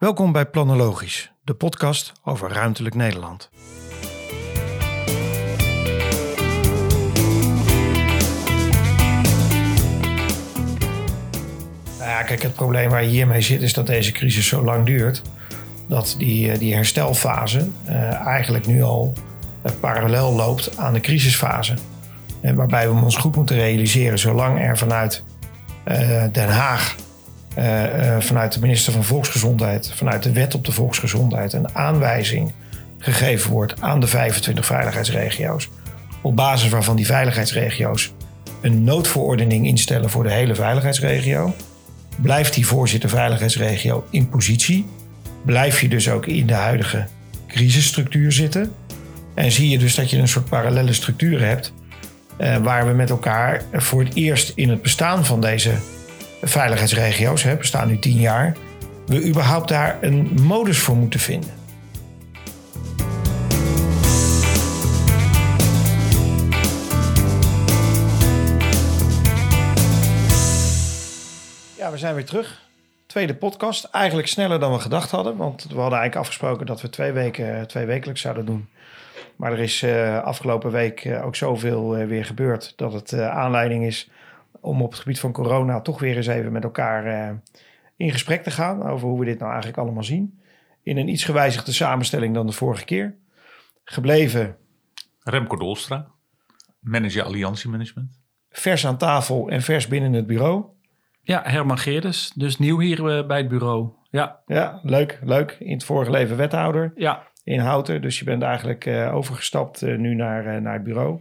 Welkom bij Planologisch, de podcast over ruimtelijk Nederland. Nou kijk, het probleem waar je hiermee zit is dat deze crisis zo lang duurt. Dat die, eh, die herstelfase uh, eigenlijk nu al uh, parallel loopt aan de crisisfase. En waarbij we ons goed moeten realiseren, zolang er vanuit Den Haag vanuit de minister van Volksgezondheid, vanuit de wet op de volksgezondheid, een aanwijzing gegeven wordt aan de 25 veiligheidsregio's. Op basis waarvan die veiligheidsregio's een noodverordening instellen voor de hele veiligheidsregio. Blijft die voorzitter veiligheidsregio in positie? Blijf je dus ook in de huidige crisisstructuur zitten? En zie je dus dat je een soort parallele structuur hebt, uh, waar we met elkaar voor het eerst in het bestaan van deze veiligheidsregio's, hè, bestaan nu tien jaar, we überhaupt daar een modus voor moeten vinden. Ja, we zijn weer terug. Tweede podcast. Eigenlijk sneller dan we gedacht hadden. Want we hadden eigenlijk afgesproken dat we twee, weken, twee wekelijks zouden doen. Maar er is uh, afgelopen week uh, ook zoveel weer gebeurd dat het aanleiding is om op het gebied van corona toch weer eens even met elkaar uh, in gesprek te gaan over hoe we dit nou eigenlijk allemaal zien. In een iets gewijzigde samenstelling dan de vorige keer. Gebleven. Remco Dolstra, manager Alliantie Management. Vers aan tafel en vers binnen het bureau. Ja, Herman Geerdes, dus nieuw hier uh, bij het bureau. Ja. ja, leuk, leuk. In het vorige leven wethouder ja. in Houten. Dus je bent eigenlijk uh, overgestapt nu naar, naar het bureau.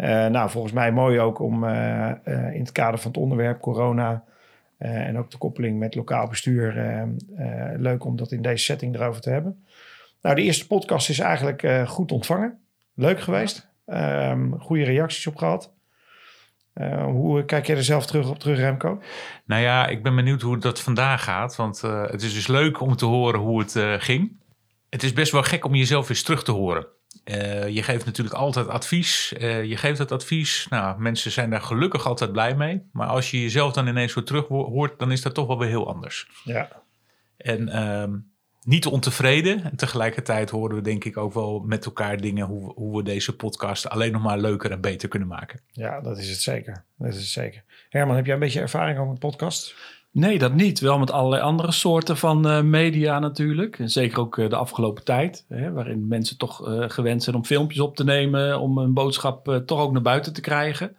Uh, nou, volgens mij mooi ook om uh, uh, in het kader van het onderwerp corona en ook de koppeling met lokaal bestuur, leuk om dat in deze setting erover te hebben. Nou, de eerste podcast is eigenlijk goed ontvangen. Leuk geweest. Um, goede reacties op gehad. hoe kijk jij er zelf terug op terug, Remco? Nou ja, ik ben benieuwd hoe dat vandaag gaat. Want het is dus leuk om te horen hoe het ging. Het is best wel gek om jezelf eens terug te horen. Uh, je geeft natuurlijk altijd advies. Uh, je geeft het advies. Nou, mensen zijn daar gelukkig altijd blij mee. Maar als je jezelf dan ineens zo terug hoort, dan is dat toch wel weer heel anders. Ja. En uh, niet ontevreden. En tegelijkertijd horen we denk ik ook wel met elkaar dingen hoe, hoe we deze podcast alleen nog maar leuker en beter kunnen maken. Ja, dat is het zeker. Dat is het zeker. Herman, heb jij een beetje ervaring over een podcast? Nee, dat niet. Wel met allerlei andere soorten van uh, media natuurlijk. En zeker ook uh, de afgelopen tijd, hè, waarin mensen toch uh, gewend zijn om filmpjes op te nemen, om een boodschap toch ook naar buiten te krijgen.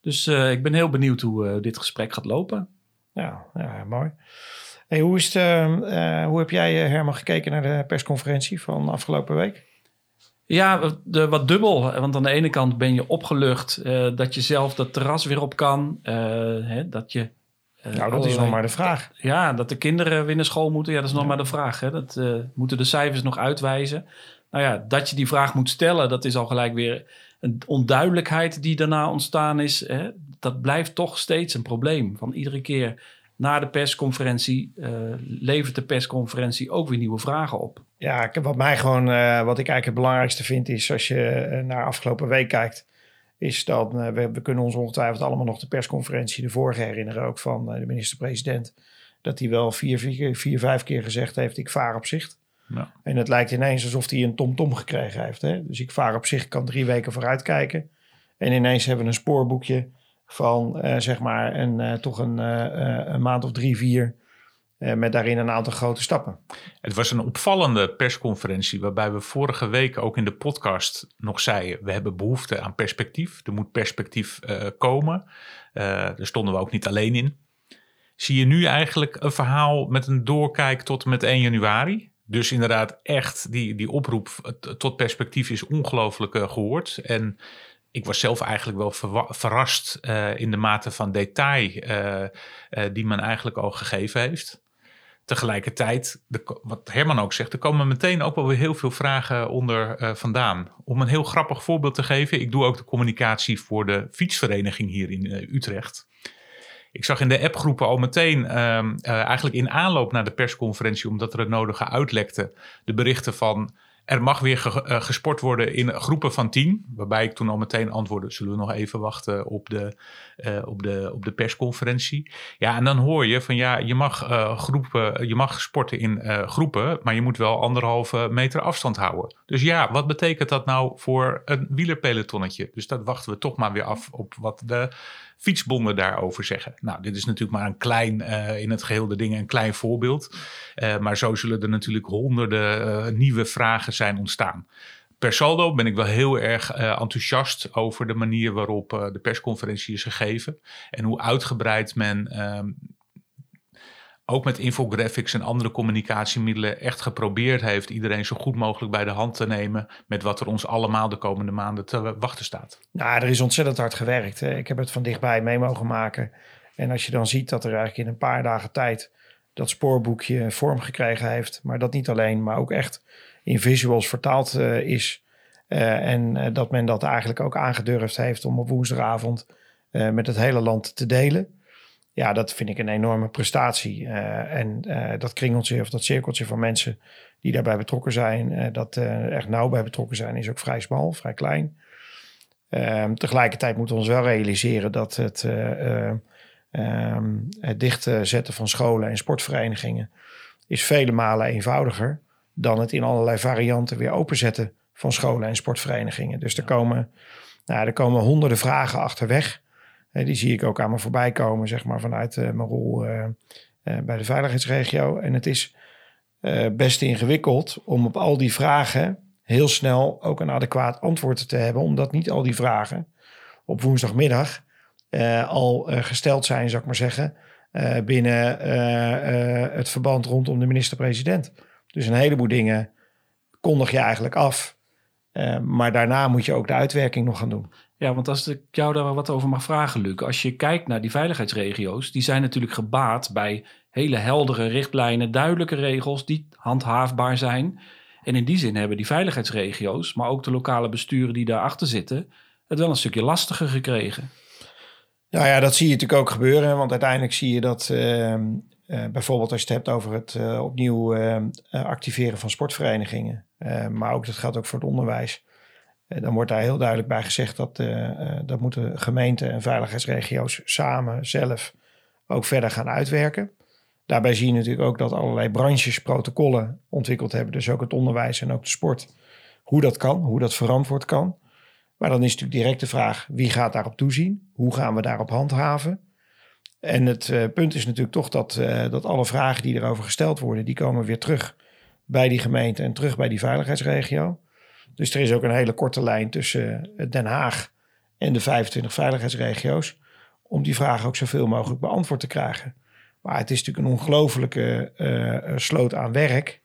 Dus ik ben heel benieuwd hoe dit gesprek gaat lopen. Ja, ja mooi. Hey, hoe, is het, hoe heb jij, Herman, gekeken naar de persconferentie van afgelopen week? Ja, de, wat dubbel. Want aan de ene kant ben je opgelucht dat je zelf dat terras weer op kan. Hè, dat je nou, dat is nog maar de vraag. Ja, dat de kinderen weer naar school moeten, ja, dat is nog maar de vraag. Hè. Dat uh, moeten de cijfers nog uitwijzen. Nou ja, dat je die vraag moet stellen, dat is al gelijk weer een onduidelijkheid die daarna ontstaan is. Hè. Dat blijft toch steeds een probleem. Van iedere keer na de persconferentie uh, levert de persconferentie ook weer nieuwe vragen op. Ja, wat mij gewoon, uh, wat ik eigenlijk het belangrijkste vind, is als je naar afgelopen week kijkt is dat uh, we, we, kunnen ons ongetwijfeld allemaal nog de persconferentie de vorige herinneren, ook van uh, de minister-president, dat hij wel vier, vier, vier, vijf keer gezegd heeft: ik vaar op zicht. Ja. En het lijkt ineens alsof hij een tom-tom gekregen heeft. Hè? Dus ik vaar op zich, kan drie weken vooruit kijken. En ineens hebben we een spoorboekje van uh, zeg maar een, toch een, een maand of drie, vier met daarin een aantal grote stappen. Het was een opvallende persconferentie waarbij we vorige week ook in de podcast nog zeiden: we hebben behoefte aan perspectief. Er moet perspectief uh, komen. Uh, daar stonden we ook niet alleen in. Zie je nu eigenlijk een verhaal met een doorkijk tot en met 1 januari? Dus inderdaad, echt die, die oproep tot perspectief is ongelooflijk gehoord. En ik was zelf eigenlijk wel verrast in de mate van detail die men eigenlijk al gegeven heeft tegelijkertijd, de, wat Herman ook zegt, er komen meteen ook wel weer heel veel vragen onder uh, vandaan. Om een heel grappig voorbeeld te geven, ik doe ook de communicatie voor de fietsvereniging hier in uh, Utrecht. Ik zag in de appgroepen al meteen, uh, eigenlijk in aanloop naar de persconferentie, omdat er het nodige uitlekte, de berichten van er mag weer gesport worden in groepen van tien. Waarbij ik toen al meteen antwoordde, zullen we nog even wachten op de, op de, op de persconferentie. Ja, en dan hoor je van ja, je mag, groepen, je mag sporten in groepen, maar je moet wel anderhalve meter afstand houden. Dus ja, wat betekent dat nou voor een wielerpelotonnetje? Dus dat wachten we toch maar weer af op wat de fietsbonden daarover zeggen. Nou, dit is natuurlijk maar een klein, uh, in het geheel de dingen, een klein voorbeeld. Uh, maar zo zullen er natuurlijk honderden uh, nieuwe vragen zijn ontstaan. Per saldo ben ik wel heel erg enthousiast over de manier waarop de persconferentie is gegeven. En hoe uitgebreid men ehm, ook met infographics en andere communicatiemiddelen echt geprobeerd heeft iedereen zo goed mogelijk bij de hand te nemen met wat er ons allemaal de komende maanden te wachten staat. Nou, er is ontzettend hard gewerkt. Ik heb het van dichtbij mee mogen maken. En als je dan ziet dat er eigenlijk in een paar dagen tijd dat spoorboekje vorm gekregen heeft, maar dat niet alleen, maar ook echt in visuals vertaald uh, is. Uh, en uh, dat men dat eigenlijk ook aangedurfd heeft om op woensdagavond met het hele land te delen. Ja, dat vind ik een enorme prestatie. Uh, en uh, dat kringeltje of dat cirkeltje van mensen die daarbij betrokken zijn, uh, dat echt nauw bij betrokken zijn, is ook vrij smal, vrij klein. Ehm, tegelijkertijd moeten we ons wel realiseren dat het, um, het dichtzetten van scholen en sportverenigingen is vele malen eenvoudiger dan het in allerlei varianten weer openzetten van scholen en sportverenigingen. Dus er komen, nou, er komen honderden vragen achterweg die zie ik ook aan me voorbij komen, zeg maar, vanuit eh, mijn rol eh, eh, bij de veiligheidsregio. En het is best ingewikkeld om op al die vragen heel snel ook een adequaat antwoord te hebben, omdat niet al die vragen op woensdagmiddag al gesteld zijn, zou ik maar zeggen, binnen het verband rondom de minister-president. Dus een heleboel dingen kondig je eigenlijk af. Maar daarna moet je ook de uitwerking nog gaan doen. Ja, want als ik jou daar wat over mag vragen, Luc. Als je kijkt naar die veiligheidsregio's, die zijn natuurlijk gebaat bij hele heldere richtlijnen, duidelijke regels die handhaafbaar zijn. En in die zin hebben die veiligheidsregio's, maar ook de lokale besturen die daarachter zitten, het wel een stukje lastiger gekregen. Nou ja, dat zie je natuurlijk ook gebeuren. Want uiteindelijk zie je dat uh, bijvoorbeeld als je het hebt over het uh, opnieuw ehm, activeren van sportverenigingen. maar ook dat geldt ook voor het onderwijs. Eh, dan wordt daar heel duidelijk bij gezegd dat, dat moeten gemeenten en veiligheidsregio's samen zelf ook verder gaan uitwerken. Daarbij zie je natuurlijk ook dat allerlei branches protocollen ontwikkeld hebben. Dus ook het onderwijs en ook de sport. Hoe dat kan, hoe dat verantwoord kan. Maar dan is natuurlijk direct de vraag, wie gaat daarop toezien? Hoe gaan we daarop handhaven? En het uh, punt is natuurlijk toch dat, uh, dat alle vragen die erover gesteld worden, die komen weer terug bij die gemeente en terug bij die veiligheidsregio. Dus er is ook een hele korte lijn tussen eh, Den Haag en de 25 veiligheidsregio's. Om die vragen ook zoveel mogelijk beantwoord te krijgen. Maar het is natuurlijk een ongelofelijke sloot aan werk.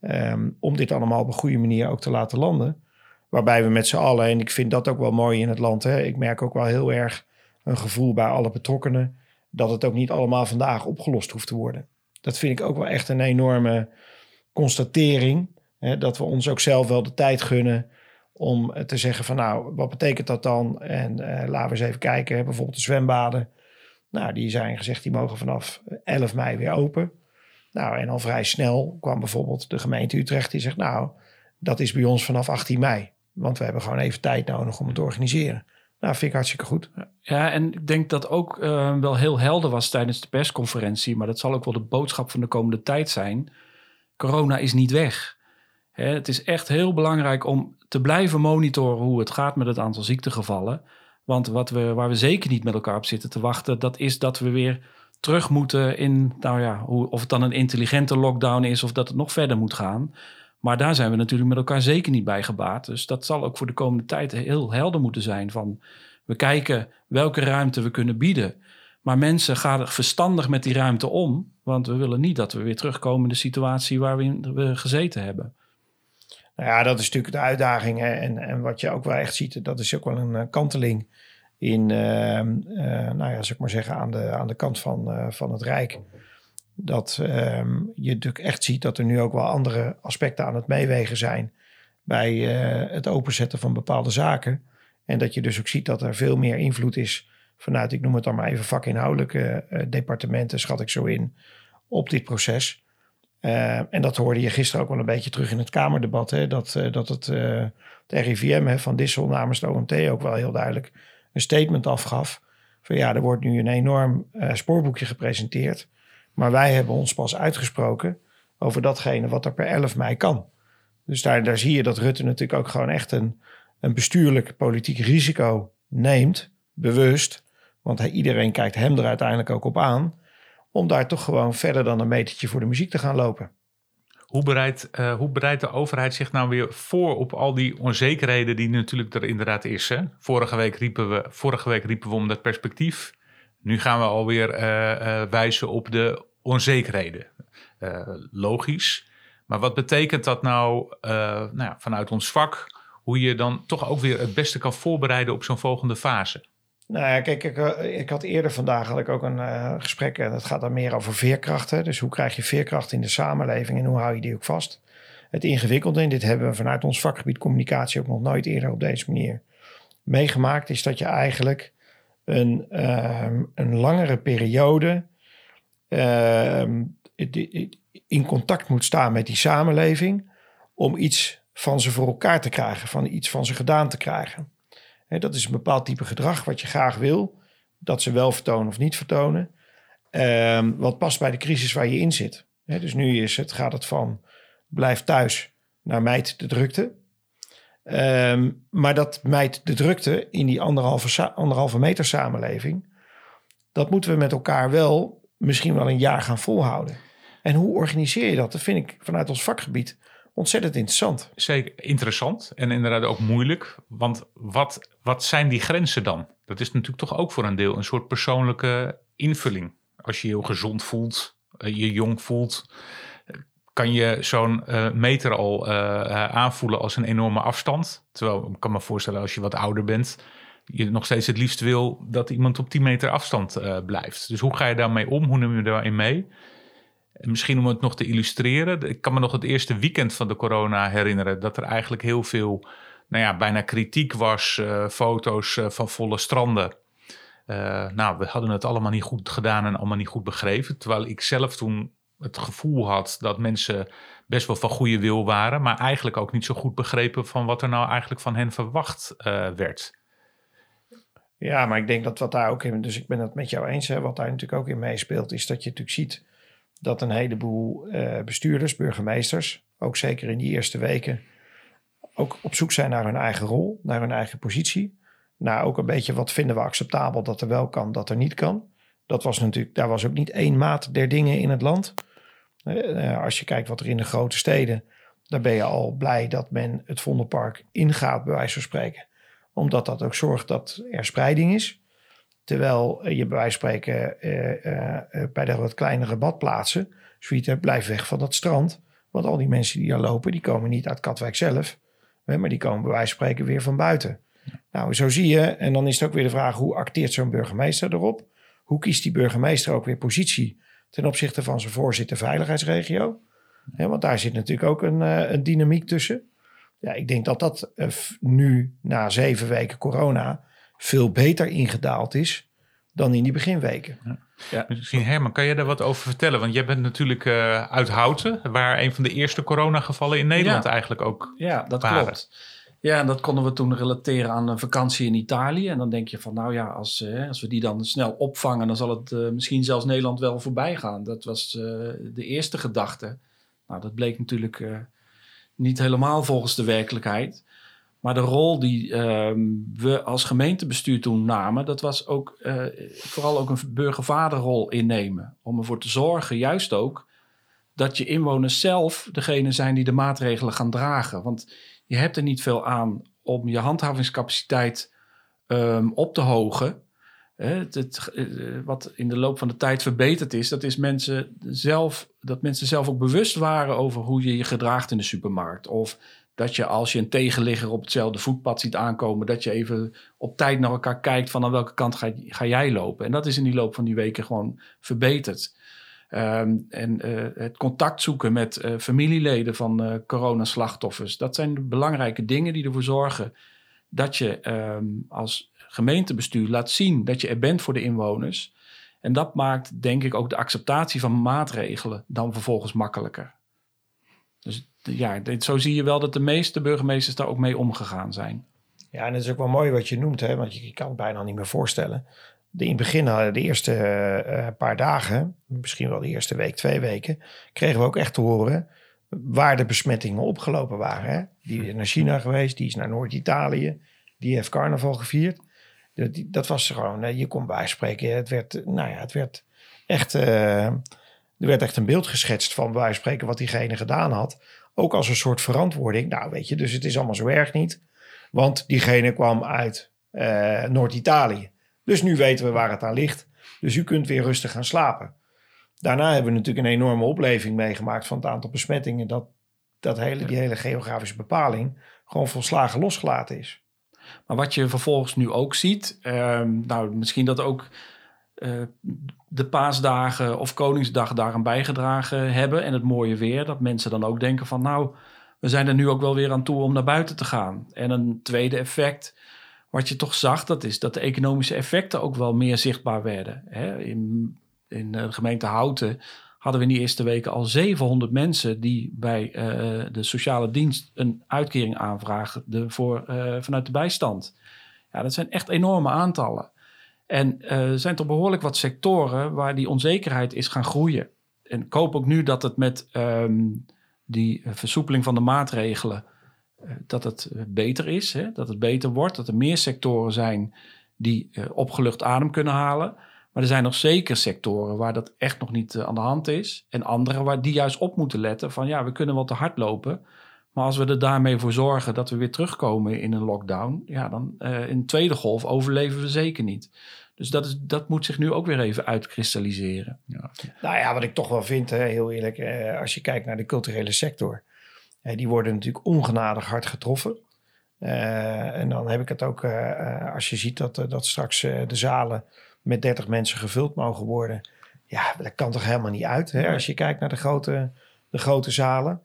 Um, om dit allemaal op een goede manier ook te laten landen. Waarbij we met z'n allen, en ik vind dat ook wel mooi in het land. Hè, ik merk ook wel heel erg een gevoel bij alle betrokkenen. Dat het ook niet allemaal vandaag opgelost hoeft te worden. Dat vind ik ook wel echt een enorme constatering. Hè, dat we ons ook zelf wel de tijd gunnen om te zeggen van nou, wat betekent dat dan? En uh, laten we eens even kijken, bijvoorbeeld de zwembaden. Nou, die zijn gezegd, die mogen vanaf 11 mei weer open. Nou, en al vrij snel kwam bijvoorbeeld de gemeente Utrecht die zegt nou, dat is bij ons vanaf 18 mei. Want we hebben gewoon even tijd nodig om het te organiseren. Nou, vind ik hartstikke goed. Ja, en ik denk dat ook uh, wel heel helder was tijdens de persconferentie, maar dat zal ook wel de boodschap van de komende tijd zijn. Corona is niet weg het is echt heel belangrijk om te blijven monitoren hoe het gaat met het aantal ziektegevallen. Want wat we, waar we zeker niet met elkaar op zitten te wachten, dat is dat we weer terug moeten in, nou ja, hoe, of het dan een intelligente lockdown is of dat het nog verder moet gaan. Maar daar zijn we natuurlijk met elkaar zeker niet bij gebaat. Dus dat zal ook voor de komende tijd heel helder moeten zijn van we kijken welke ruimte we kunnen bieden. Maar mensen gaan verstandig met die ruimte om, want we willen niet dat we weer terugkomen in de situatie waar we, we gezeten hebben. Nou ja, dat is natuurlijk de uitdaging. En, en wat je ook wel echt ziet, dat is ook wel een eh, kanteling in, uh, uh, nou ja, zeg maar zeggen, aan de, aan de kant van, van het Rijk. Dat ehm, je natuurlijk echt ziet dat er nu ook wel andere aspecten aan het meewegen zijn bij het openzetten van bepaalde zaken. En dat je dus ook ziet dat er veel meer invloed is vanuit, ik noem het dan maar even vakinhoudelijke departementen, schat ik zo in, op dit proces. Uh, en dat hoorde je gisteren ook wel een beetje terug in het Kamerdebat. Hè, dat, dat het, het RIVM hè, van Dissel namens de OMT ook wel heel duidelijk een statement afgaf. Van ja, er wordt nu een enorm spoorboekje gepresenteerd. Maar wij hebben ons pas uitgesproken over datgene wat er per 11 mei kan. Dus daar, zie je dat Rutte natuurlijk ook gewoon echt een, een bestuurlijk politiek risico neemt, bewust. Want hij, iedereen kijkt hem er uiteindelijk ook op aan. Om daar toch gewoon verder dan een metertje voor de muziek te gaan lopen. Hoe bereidt, uh, hoe bereidt de overheid zich nou weer voor op al die onzekerheden die natuurlijk er inderdaad is? Hè? Vorige, week riepen we, vorige week riepen we om dat perspectief. Nu gaan we alweer uh, wijzen op de onzekerheden. logisch. Maar wat betekent dat nou, nou ja, vanuit ons vak? Hoe je dan toch ook weer het beste kan voorbereiden op zo'n volgende fase? Nou ja, kijk, ik, eh, ik had eerder vandaag had ik ook een gesprek en dat gaat dan meer over veerkrachten. Dus hoe krijg je veerkracht in de samenleving en hoe hou je die ook vast? Het ingewikkelde, en dit hebben we vanuit ons vakgebied communicatie ook nog nooit eerder op deze manier meegemaakt, is dat je eigenlijk een, uh, een langere periode ehm, in contact moet staan met die samenleving om iets van ze voor elkaar te krijgen, van iets van ze gedaan te krijgen dat is een bepaald type gedrag wat je graag wil. Dat ze wel vertonen of niet vertonen. Ehm, wat past bij de crisis waar je in zit. dus nu is het, gaat het van blijf thuis naar mijt de drukte. Ehm, maar dat mijt de drukte in die anderhalve, anderhalve meter samenleving. Dat moeten we met elkaar wel misschien wel een jaar gaan volhouden. En hoe organiseer je dat? Dat vind ik vanuit ons vakgebied ontzettend interessant. Zeker interessant en inderdaad ook moeilijk. Want wat, wat zijn die grenzen dan? Dat is natuurlijk toch ook voor een deel een soort persoonlijke invulling. Als je je gezond voelt, eh, je jong voelt, kan je zo'n uh, meter al uh, aanvoelen als een enorme afstand. Terwijl ik kan me voorstellen als je wat ouder bent, je nog steeds het liefst wil dat iemand op 10 meter afstand blijft. Dus hoe ga je daarmee om? Hoe neem je daarin mee? Misschien om het nog te illustreren. Ik kan me nog het eerste weekend van de corona herinneren. Dat er eigenlijk heel veel, nou ja, bijna kritiek was. Foto's van volle stranden. Nou, we hadden het allemaal niet goed gedaan en allemaal niet goed begrepen. Terwijl ik zelf toen het gevoel had dat mensen best wel van goede wil waren. Maar eigenlijk ook niet zo goed begrepen van wat er nou eigenlijk van hen verwacht werd. Ja, maar ik denk dat wat daar ook in, dus ik ben het met jou eens, hè, wat daar natuurlijk ook in meespeelt, is dat je natuurlijk ziet dat een heleboel uh, bestuurders, burgemeesters, ook zeker in die eerste weken, ook op zoek zijn naar hun eigen rol, naar hun eigen positie. Naar ook een beetje wat vinden we acceptabel dat er wel kan, dat er niet kan. Dat was natuurlijk, daar was ook niet één maat der dingen in het land. Uh, als je kijkt wat er in de grote steden, dan ben je al blij dat men het Vondelpark ingaat, bij wijze van spreken. Omdat dat ook zorgt dat er spreiding is. Terwijl je bij wijze van spreken bij de wat kleinere badplaatsen zoiets hebt, blijf weg van dat strand. Want al die mensen die daar lopen, die komen niet uit Katwijk zelf. Maar die komen bij wijze van spreken weer van buiten. Nou, zo zie je. En dan is het ook weer de vraag, hoe acteert zo'n burgemeester erop? Hoe kiest die burgemeester ook weer positie ten opzichte van zijn voorzitter veiligheidsregio? want daar zit natuurlijk ook een, een dynamiek tussen. Ja, ik denk dat dat nu na zeven weken corona veel beter ingedaald is dan in die beginweken. Ja. Ja. Misschien Herman, kan je daar wat over vertellen? Want jij bent natuurlijk uh, uit Houten, waar een van de eerste coronagevallen in Nederland eigenlijk ook Ja, dat klopt. Ja, en dat konden we toen relateren aan een vakantie in Italië. En dan denk je van, nou ja, als, uh, als we die dan snel opvangen, dan zal het uh, misschien zelfs Nederland wel voorbij gaan. Dat was de eerste gedachte. Nou, dat bleek natuurlijk niet helemaal volgens de werkelijkheid. Maar de rol die ehm, we als gemeentebestuur toen namen, dat was ook uh, vooral ook een burgervaderrol innemen. Om ervoor te zorgen, juist ook, dat je inwoners zelf degene zijn die de maatregelen gaan dragen. Want je hebt er niet veel aan om je handhavingscapaciteit um, op te hogen. Het, eh, wat in de loop van de tijd verbeterd is, dat is mensen zelf, dat mensen zelf ook bewust waren over hoe je je gedraagt in de supermarkt. Of dat je als je een tegenligger op hetzelfde voetpad ziet aankomen, dat je even op tijd naar elkaar kijkt van aan welke kant ga, ga jij lopen. En dat is in die loop van die weken gewoon verbeterd. Um, en uh, het contact zoeken met uh, familieleden van uh, coronaslachtoffers, dat zijn belangrijke dingen die ervoor zorgen dat je um, als gemeentebestuur laat zien dat je er bent voor de inwoners. En dat maakt, denk ik, ook de acceptatie van maatregelen dan vervolgens makkelijker. Dus ja, zo zie je wel dat de meeste burgemeesters daar ook mee omgegaan zijn. Ja, en het is ook wel mooi wat je noemt, hè, want je kan het bijna niet meer voorstellen. De, in het begin, hadden de eerste eh, paar dagen, misschien wel de eerste week, twee weken, kregen we ook echt te horen waar de besmettingen opgelopen waren. Hè? Die is naar China geweest, die is naar Noord-Italië, die heeft carnaval gevierd. Dat, dat was gewoon, eh, je kon bij spreken, het werd, nou ja, het werd echt, eh, er werd echt een beeld geschetst van bij wijze van spreken wat diegene gedaan had. Ook als een soort verantwoording. Nou, weet je, dus het is allemaal zo erg niet. Want diegene kwam uit eh, Noord-Italië. Dus nu weten we waar het aan ligt. Dus u kunt weer rustig gaan slapen. Daarna hebben we natuurlijk een enorme opleving meegemaakt van het aantal besmettingen. Dat, dat hele, die hele geografische bepaling gewoon volslagen losgelaten is. Maar wat je vervolgens nu ook ziet, ehm, nou misschien dat ook eh, de paasdagen of Koningsdag daaraan bijgedragen hebben en het mooie weer, dat mensen dan ook denken van nou, we zijn er nu ook wel weer aan toe om naar buiten te gaan. En een tweede effect, wat je toch zag, dat is dat de economische effecten ook wel meer zichtbaar werden. Hè? In, in de gemeente Houten hadden we in die eerste weken al 700 mensen die bij eh, de sociale dienst een uitkering aanvraagden voor, eh, vanuit de bijstand. Ja, dat zijn echt enorme aantallen. En eh, er zijn toch behoorlijk wat sectoren waar die onzekerheid is gaan groeien. En ik hoop ook nu dat het met ehm, die versoepeling van de maatregelen, eh, dat het eh, beter is. Hè? Dat het beter wordt, dat er meer sectoren zijn die eh, opgelucht adem kunnen halen. Maar er zijn nog zeker sectoren waar dat echt nog niet eh, aan de hand is. En andere waar die juist op moeten letten van ja, we kunnen wel te hard lopen. Maar als we er daarmee voor zorgen dat we weer terugkomen in een lockdown, ja, dan eh, in de tweede golf overleven we zeker niet. Dus dat, is, dat moet zich nu ook weer even uitkristalliseren. Nou ja, wat ik toch wel vind, heel eerlijk, eh, als je kijkt naar de culturele sector. Eh, die worden natuurlijk ongenadig hard getroffen. Eh, en dan heb ik het ook, eh, als je ziet dat, dat straks de zalen met 30 mensen gevuld mogen worden. Ja, dat kan toch helemaal niet uit, hè, als je kijkt naar de grote, de grote zalen.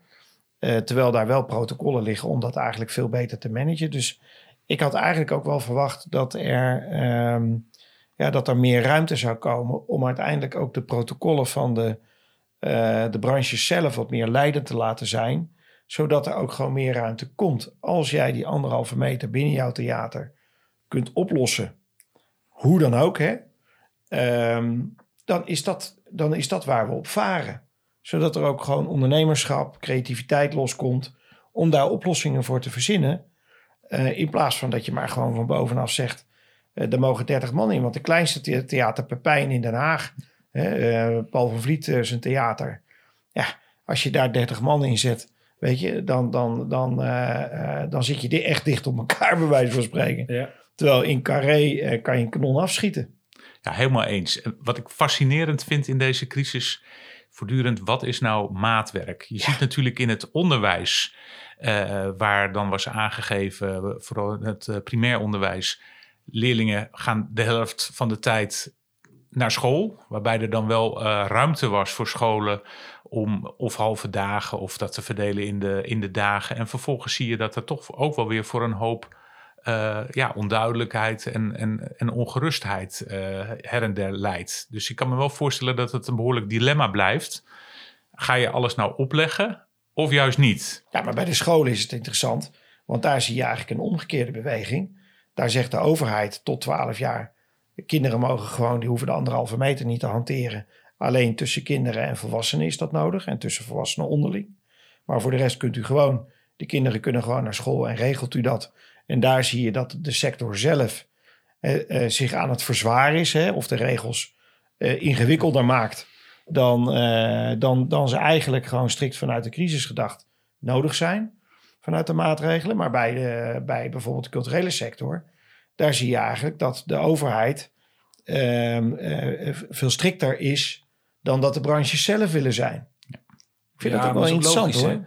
Terwijl daar wel protocollen liggen om dat eigenlijk veel beter te managen. Dus ik had eigenlijk ook wel verwacht dat er, ehm, ja, dat er meer ruimte zou komen om uiteindelijk ook de protocollen van de, de branches zelf wat meer leidend te laten zijn. Zodat er ook gewoon meer ruimte komt. Als jij die anderhalve meter binnen jouw theater kunt oplossen, hoe dan ook, hè, ehm, dan, is dat, dan is dat waar we op varen. Zodat er ook gewoon ondernemerschap, creativiteit loskomt om daar oplossingen voor te verzinnen. Eh, in plaats van dat je maar gewoon van bovenaf zegt, eh er mogen 30 man in. Want de kleinste the- theater Pepijn in Den Haag, hè, eh, Paul van Vliet zijn theater. Ja, als je daar 30 man in zet, weet je, dan, dan, dan, eh, eh, dan zit je echt dicht op elkaar, bij wijze van spreken. Ja. Terwijl in Carré eh, kan je een kanon afschieten. Ja, helemaal eens. En Wat ik fascinerend vind in deze crisis, voortdurend, wat is nou maatwerk? Je ziet natuurlijk in het onderwijs, eh, waar dan was aangegeven, vooral in het primair onderwijs, leerlingen gaan de helft van de tijd naar school, waarbij er dan wel eh, ruimte was voor scholen om of halve dagen of dat te verdelen in de, in de dagen. En vervolgens zie je dat er toch ook wel weer voor een hoop eh, ja, onduidelijkheid en, en, en ongerustheid eh, her en der leidt. Dus ik kan me wel voorstellen dat het een behoorlijk dilemma blijft. Ga je alles nou opleggen of juist niet? Ja, maar bij de scholen is het interessant. Want daar zie je eigenlijk een omgekeerde beweging. Daar zegt de overheid tot 12 jaar. De Kinderen mogen gewoon, die hoeven de anderhalve meter niet te hanteren. Alleen tussen kinderen en volwassenen is dat nodig. En tussen volwassenen onderling. Maar voor de rest kunt u gewoon, de kinderen kunnen gewoon naar school en regelt u dat. En daar zie je dat de sector zelf eh, eh, zich aan het verzwaren is. Hè, of de regels eh, ingewikkelder maakt dan, eh, dan, dan ze eigenlijk gewoon strikt vanuit de crisis gedacht nodig zijn. Vanuit de maatregelen. Maar bij, de, bij bijvoorbeeld de culturele sector, daar zie je eigenlijk dat de overheid ehm, eh, veel strikter is dan dat de branches zelf willen zijn. Ik vind Ja, dat ook wel dat interessant logisch, hoor. hè?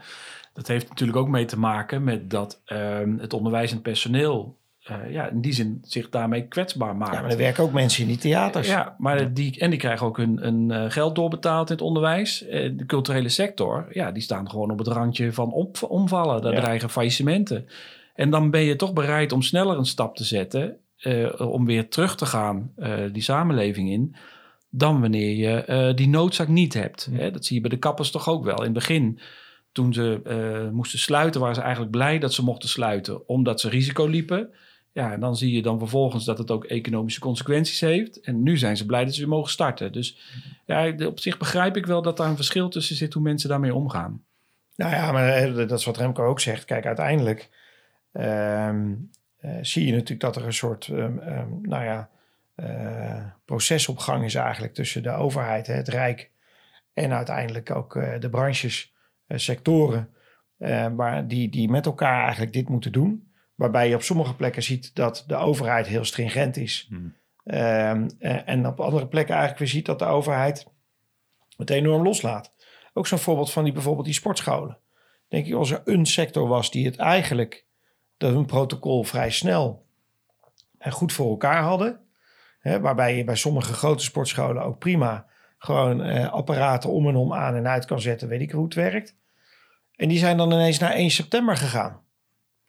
Dat heeft natuurlijk ook mee te maken met dat ehm, het onderwijzend personeel eh, ja, in die zin zich daarmee kwetsbaar maakt. Ja, maar er werken ook mensen in die theaters. Ja, maar die, en die krijgen ook hun, hun eh, geld doorbetaald in het onderwijs. Eh, De culturele sector, ja, die staan gewoon op het randje van op, omvallen. Daar Ja. dreigen faillissementen. En dan ben je toch bereid om sneller een stap te zetten... eh, om weer terug te gaan eh, die samenleving in... dan wanneer je eh, die noodzaak niet hebt. Hè? Dat zie je bij de kappers toch ook wel. In het begin toen ze moesten sluiten, waren ze eigenlijk blij dat ze mochten sluiten, omdat ze risico liepen. Ja, en dan zie je dan vervolgens dat het ook economische consequenties heeft. En nu zijn ze blij dat ze weer mogen starten. Dus ja, op zich begrijp ik wel dat daar een verschil tussen zit hoe mensen daarmee omgaan. Nou ja, maar dat is wat Remco ook zegt. Kijk, uiteindelijk ehm, eh, zie je natuurlijk dat er een soort, ehm, nou ja, uh, proces op gang is eigenlijk tussen de overheid, het Rijk en uiteindelijk ook de branches, sectoren, waar die, die met elkaar eigenlijk dit moeten doen. Waarbij je op sommige plekken ziet dat de overheid heel stringent is. Hmm. en op andere plekken eigenlijk weer ziet dat de overheid het enorm loslaat. Ook zo'n voorbeeld van die bijvoorbeeld die sportscholen. Denk ik, als er een sector was die het eigenlijk, dat hun protocol vrij snel en goed voor elkaar hadden. Hè, waarbij je bij sommige grote sportscholen ook prima gewoon eh, apparaten om en om aan en uit kan zetten, weet ik hoe het werkt. En die zijn dan ineens naar 1 september gegaan.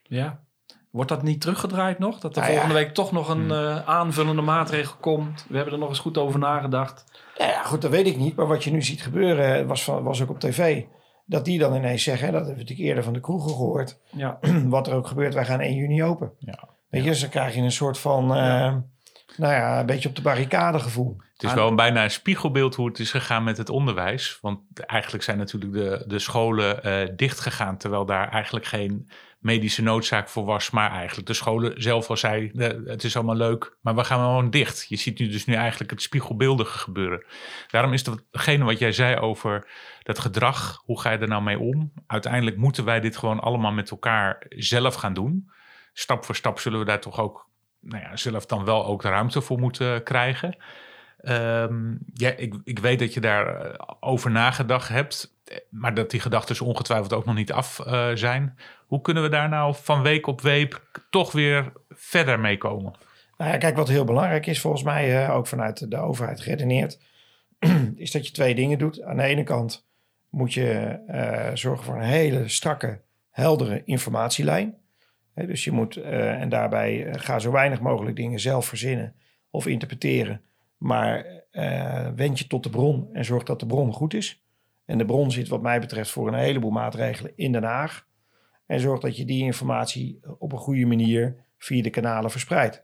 Ja. Wordt dat niet teruggedraaid nog? Dat er nou volgende week toch nog een uh, aanvullende maatregel komt? We hebben er nog eens goed over nagedacht. Ja, goed, dat weet ik niet. Maar wat je nu ziet gebeuren, was, van, was ook op tv. Dat die dan ineens zeggen, dat hebben we natuurlijk eerder van de kroegen gehoord. Ja. Wat er ook gebeurt, wij gaan 1 juni open. Ja. Weet je, dus dan krijg je een soort van, uh, nou ja, een beetje op de barricade gevoel. Het is wel een, bijna een spiegelbeeld hoe het is gegaan met het onderwijs. Want eigenlijk zijn natuurlijk de, de scholen uh, dicht gegaan, terwijl daar eigenlijk geen medische noodzaak voor was. Maar eigenlijk de scholen zelf al zei, het is allemaal leuk, maar we gaan gewoon dicht. Je ziet nu dus nu eigenlijk het spiegelbeeldige gebeuren. Daarom is datgene wat jij zei over dat gedrag, hoe ga je er nou mee om? Uiteindelijk moeten wij dit gewoon allemaal met elkaar zelf gaan doen. Stap voor stap zullen we daar toch ook, nou ja, zelf dan wel ook de ruimte voor moeten krijgen. Um, ja, ik, ik weet dat je daarover eh, over nagedacht hebt maar dat die gedachten ongetwijfeld ook nog niet af uh, zijn. Hoe kunnen we daar nou van week op week toch weer verder mee komen? Nou ja, kijk, wat heel belangrijk is volgens mij, ook vanuit de overheid geredeneerd, is dat je twee dingen doet. Aan de ene kant moet je uh, zorgen voor een hele strakke, heldere informatielijn. Dus je moet, en daarbij ga zo weinig mogelijk dingen zelf verzinnen of interpreteren. Maar wend je tot de bron en zorg dat de bron goed is. En de bron zit wat mij betreft voor een heleboel maatregelen in Den Haag. En zorg dat je die informatie op een goede manier via de kanalen verspreidt.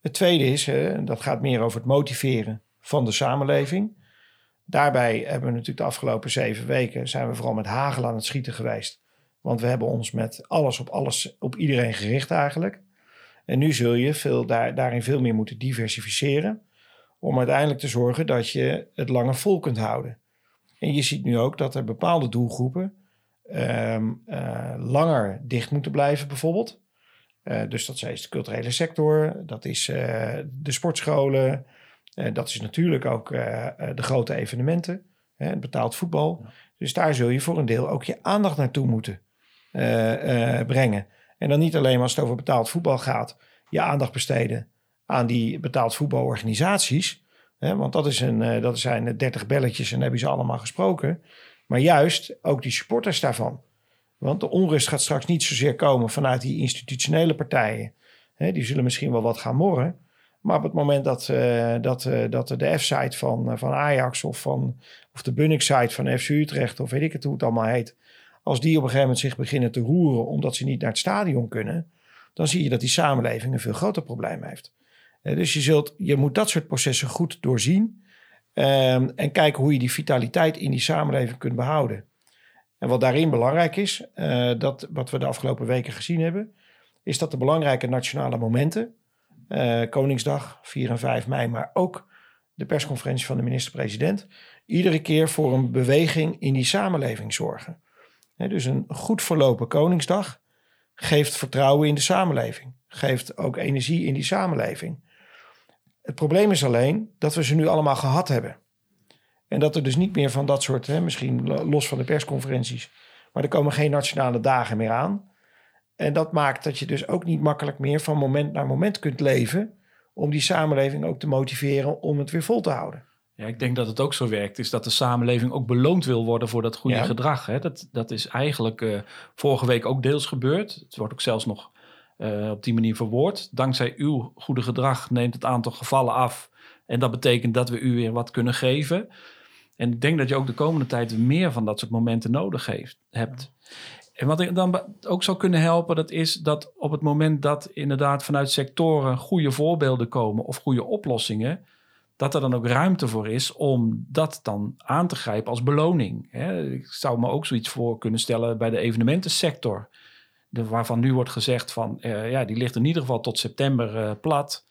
Het tweede is, dat gaat meer over het motiveren van de samenleving. Daarbij hebben we natuurlijk de afgelopen zeven weken zijn we vooral met hagel aan het schieten geweest. Want we hebben ons met alles op alles op iedereen gericht eigenlijk. En nu zul je veel, daar, daarin veel meer moeten diversificeren. Om uiteindelijk te zorgen dat je het langer vol kunt houden. En je ziet nu ook dat er bepaalde doelgroepen ehm, eh, langer dicht moeten blijven, bijvoorbeeld. Uh, dus dat is de culturele sector, dat is uh, de sportscholen, dat is natuurlijk ook de grote evenementen, hè, betaald voetbal. Dus daar zul je voor een deel ook je aandacht naartoe moeten brengen. En dan niet alleen als het over betaald voetbal gaat, je aandacht besteden aan die betaald voetbalorganisaties, want dat, is een, uh, dat zijn 30 belletjes en hebben ze allemaal gesproken. Maar juist ook die supporters daarvan. Want de onrust gaat straks niet zozeer komen vanuit die institutionele partijen. die zullen misschien wel wat gaan morren. Maar op het moment dat, uh, dat, uh, dat de F-site van, van Ajax of, van, of de Bunnik-site van FC Utrecht of weet ik het hoe het allemaal heet. Als die op een gegeven moment zich beginnen te roeren omdat ze niet naar het stadion kunnen. Dan zie je dat die samenleving een veel groter probleem heeft. Eh, dus je, zult, je moet dat soort processen goed doorzien. Um, en kijken hoe je die vitaliteit in die samenleving kunt behouden. En wat daarin belangrijk is, uh, dat, wat we de afgelopen weken gezien hebben, is dat de belangrijke nationale momenten, uh, Koningsdag, 4 en 5 mei, maar ook de persconferentie van de minister-president, iedere keer voor een beweging in die samenleving zorgen. dus een goed verlopen Koningsdag geeft vertrouwen in de samenleving, geeft ook energie in die samenleving. Het probleem is alleen dat we ze nu allemaal gehad hebben. En dat er dus niet meer van dat soort, hè, misschien los van de persconferenties, maar er komen geen nationale dagen meer aan. En dat maakt dat je dus ook niet makkelijk meer van moment naar moment kunt leven om die samenleving ook te motiveren om het weer vol te houden. Ja, ik denk dat het ook zo werkt, is dat de samenleving ook beloond wil worden voor dat goede gedrag. Hè? Dat, dat is eigenlijk uh, vorige week ook deels gebeurd. Het wordt ook zelfs nog uh, op die manier verwoord. Dankzij uw goede gedrag neemt het aantal gevallen af. En dat betekent dat we u weer wat kunnen geven. En ik denk dat je ook de komende tijd meer van dat soort momenten nodig heeft, hebt. En wat ik dan ook zou kunnen helpen, dat is dat op het moment dat inderdaad vanuit sectoren goede voorbeelden komen of goede oplossingen, dat er dan ook ruimte voor is om dat dan aan te grijpen als beloning. Ik zou me ook zoiets voor kunnen stellen bij de evenementensector, waarvan nu wordt gezegd van, uh, ja, die ligt in ieder geval tot september uh, plat.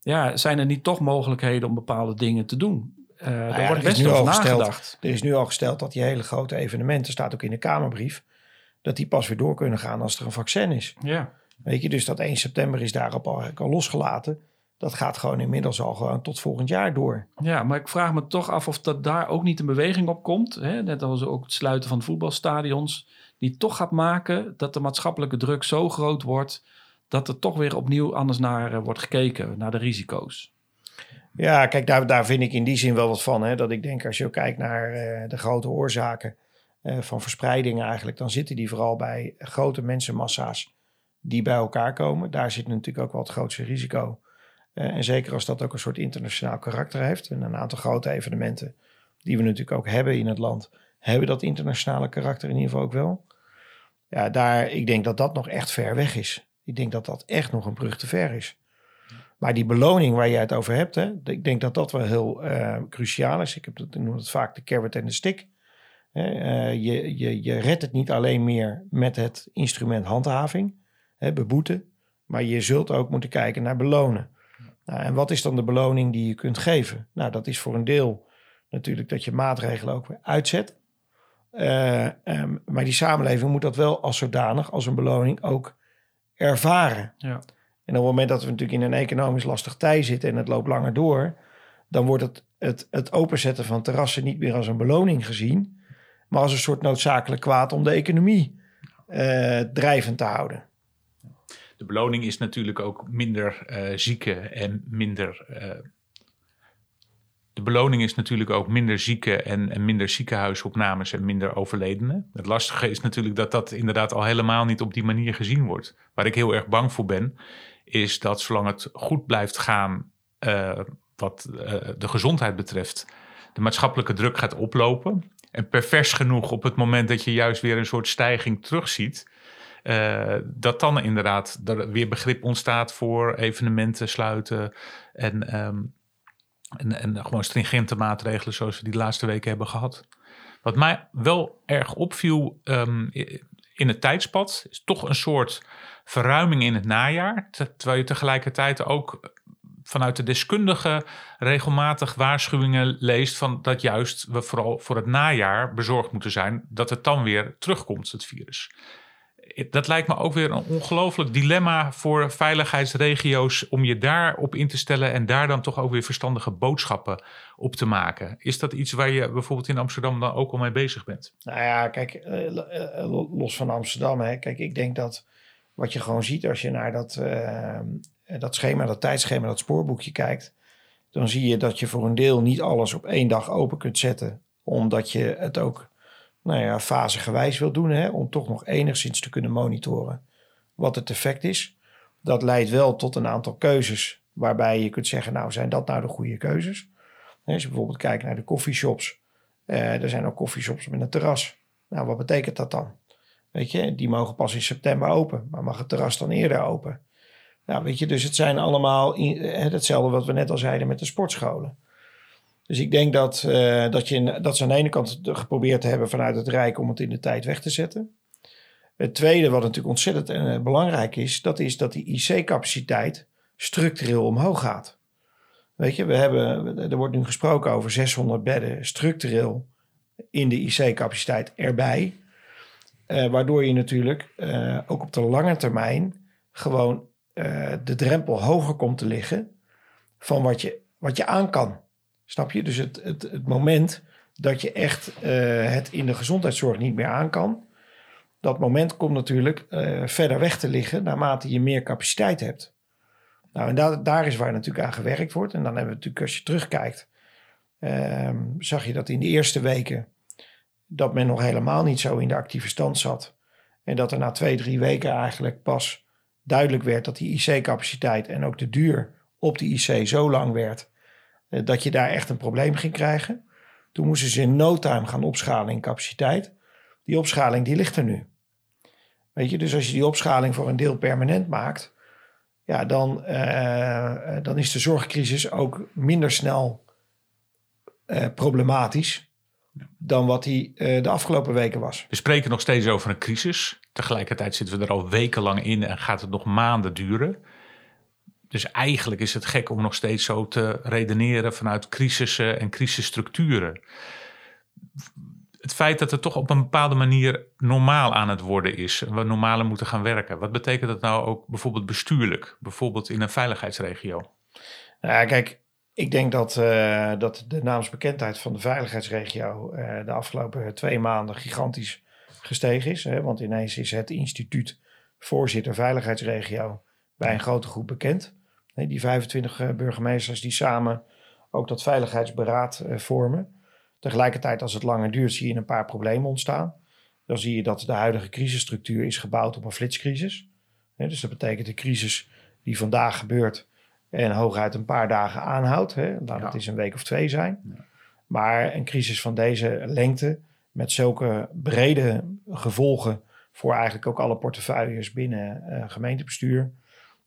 Ja, zijn er niet toch mogelijkheden om bepaalde dingen te doen? Uh, nou ja, wordt best wel nagedacht. Er is nu al gesteld dat die hele grote evenementen, staat ook in de Kamerbrief, dat die pas weer door kunnen gaan als er een vaccin is. Ja. Weet je, dus dat 1 september is daarop al, al losgelaten. Dat gaat gewoon inmiddels al gewoon tot volgend jaar door. Ja, maar ik vraag me toch af of dat daar ook niet een beweging op komt. Hè? Net als ook het sluiten van voetbalstadions. Die toch gaat maken dat de maatschappelijke druk zo groot wordt. dat er toch weer opnieuw anders naar uh, wordt gekeken, naar de risico's. Ja, kijk, daar, daar vind ik in die zin wel wat van. Hè? Dat ik denk, als je kijkt naar uh, de grote oorzaken uh, van verspreidingen eigenlijk, dan zitten die vooral bij grote mensenmassa's die bij elkaar komen. Daar zit natuurlijk ook wel het grootste risico. Uh, en zeker als dat ook een soort internationaal karakter heeft. En een aantal grote evenementen die we natuurlijk ook hebben in het land, hebben dat internationale karakter in ieder geval ook wel. Ja, daar, ik denk dat dat nog echt ver weg is. Ik denk dat dat echt nog een brug te ver is. Maar die beloning waar jij het over hebt, hè, ik denk dat dat wel heel uh, cruciaal is. Ik, heb dat, ik noem het vaak de carrot en de stick. Uh, je, je, je redt het niet alleen meer met het instrument handhaving, hè, beboeten, maar je zult ook moeten kijken naar belonen. Nou, en wat is dan de beloning die je kunt geven? Nou, dat is voor een deel natuurlijk dat je maatregelen ook weer uitzet. Uh, um, maar die samenleving moet dat wel als zodanig, als een beloning ook ervaren. Ja. En op het moment dat we natuurlijk in een economisch lastig tij zitten en het loopt langer door, dan wordt het, het, het openzetten van terrassen niet meer als een beloning gezien, maar als een soort noodzakelijk kwaad om de economie uh, drijvend te houden. De beloning is natuurlijk ook minder uh, zieken en minder. Uh, de beloning is natuurlijk ook minder zieken en, en, minder ziekenhuisopnames en minder overledenen. Het lastige is natuurlijk dat dat inderdaad al helemaal niet op die manier gezien wordt. Waar ik heel erg bang voor ben, is dat zolang het goed blijft gaan uh, wat de gezondheid betreft, de maatschappelijke druk gaat oplopen. En pervers genoeg op het moment dat je juist weer een soort stijging terugziet, uh, dat dan inderdaad er weer begrip ontstaat voor evenementen sluiten en, um, en, gewoon stringente maatregelen zoals we die de laatste weken hebben gehad. Wat mij wel erg opviel um, in het tijdspad is toch een soort verruiming in het najaar. Terwijl je tegelijkertijd ook vanuit de deskundigen regelmatig waarschuwingen leest van dat juist we vooral voor het najaar bezorgd moeten zijn dat het dan weer terugkomt, het virus. Dat lijkt me ook weer een ongelooflijk dilemma voor veiligheidsregio's om je daarop in te stellen en daar dan toch ook weer verstandige boodschappen op te maken. Is dat iets waar je bijvoorbeeld in Amsterdam dan ook al mee bezig bent? Nou ja, kijk, los van Amsterdam, hè, kijk, ik denk dat wat je gewoon ziet als je naar dat, uh, dat schema, dat tijdschema, dat spoorboekje kijkt, dan zie je dat je voor een deel niet alles op één dag open kunt zetten, omdat je het ook nou ja, fasegewijs wil doen, hè, om toch nog enigszins te kunnen monitoren wat het effect is. Dat leidt wel tot een aantal keuzes waarbij je kunt zeggen, nou zijn dat nou de goede keuzes? Als je bijvoorbeeld kijkt naar de koffieshops, uh, er zijn ook koffieshops met een terras. Nou, wat betekent dat dan? Weet je, die mogen pas in september open, maar mag het terras dan eerder open? Nou, weet je, dus het zijn allemaal hetzelfde wat we net al zeiden met de sportscholen. Dus ik denk dat, uh, dat, je, dat ze aan de ene kant geprobeerd hebben vanuit het Rijk om het in de tijd weg te zetten. Het tweede, wat natuurlijk ontzettend uh, belangrijk is, dat is dat die IC-capaciteit structureel omhoog gaat. Weet je, we hebben, er wordt nu gesproken over 600 bedden structureel in de IC-capaciteit erbij. Uh, waardoor je natuurlijk ook op de lange termijn gewoon de drempel hoger komt te liggen van wat je, wat je aan kan. Snap je? Dus het, het, het moment dat je echt het in de gezondheidszorg niet meer aan kan, dat moment komt natuurlijk verder weg te liggen naarmate je meer capaciteit hebt. Nou, en daar, daar is waar natuurlijk aan gewerkt wordt. En dan hebben we natuurlijk, als je terugkijkt, ehm, zag je dat in de eerste weken dat men nog helemaal niet zo in de actieve stand zat. En dat er na twee, drie weken eigenlijk pas duidelijk werd dat die IC-capaciteit en ook de duur op de IC zo lang werd, eh, dat je daar echt een probleem ging krijgen. Toen moesten ze in no time gaan opschalen in capaciteit. Die opschaling die ligt er nu. Weet je, dus als je die opschaling voor een deel permanent maakt, ja, dan, uh, dan is de zorgcrisis ook minder snel problematisch dan wat die de afgelopen weken was. We spreken nog steeds over een crisis. Tegelijkertijd zitten we er al wekenlang in en gaat het nog maanden duren. Dus eigenlijk is het gek om nog steeds zo te redeneren vanuit crisissen en crisisstructuren. Het feit dat het toch op een bepaalde manier normaal aan het worden is, we normaler moeten gaan werken. Wat betekent dat nou ook bijvoorbeeld bestuurlijk, bijvoorbeeld in een veiligheidsregio? Nou, kijk, ik denk dat, uh, dat de naamsbekendheid van de veiligheidsregio uh, de afgelopen twee maanden gigantisch gestegen is. Hè? Want ineens is het instituut voorzitter veiligheidsregio bij een grote groep bekend. Die 25 uh, burgemeesters die samen ook dat veiligheidsberaad vormen. Tegelijkertijd, als het langer duurt, zie je een paar problemen ontstaan. Dan zie je dat de huidige crisisstructuur is gebouwd op een flitscrisis. Dus dat betekent de crisis die vandaag gebeurt en hooguit een paar dagen aanhoudt. Hè. Laat het eens een week of twee zijn. Ja. Maar een crisis van deze lengte, met zulke brede gevolgen voor eigenlijk ook alle portefeuilles binnen uh, gemeentebestuur,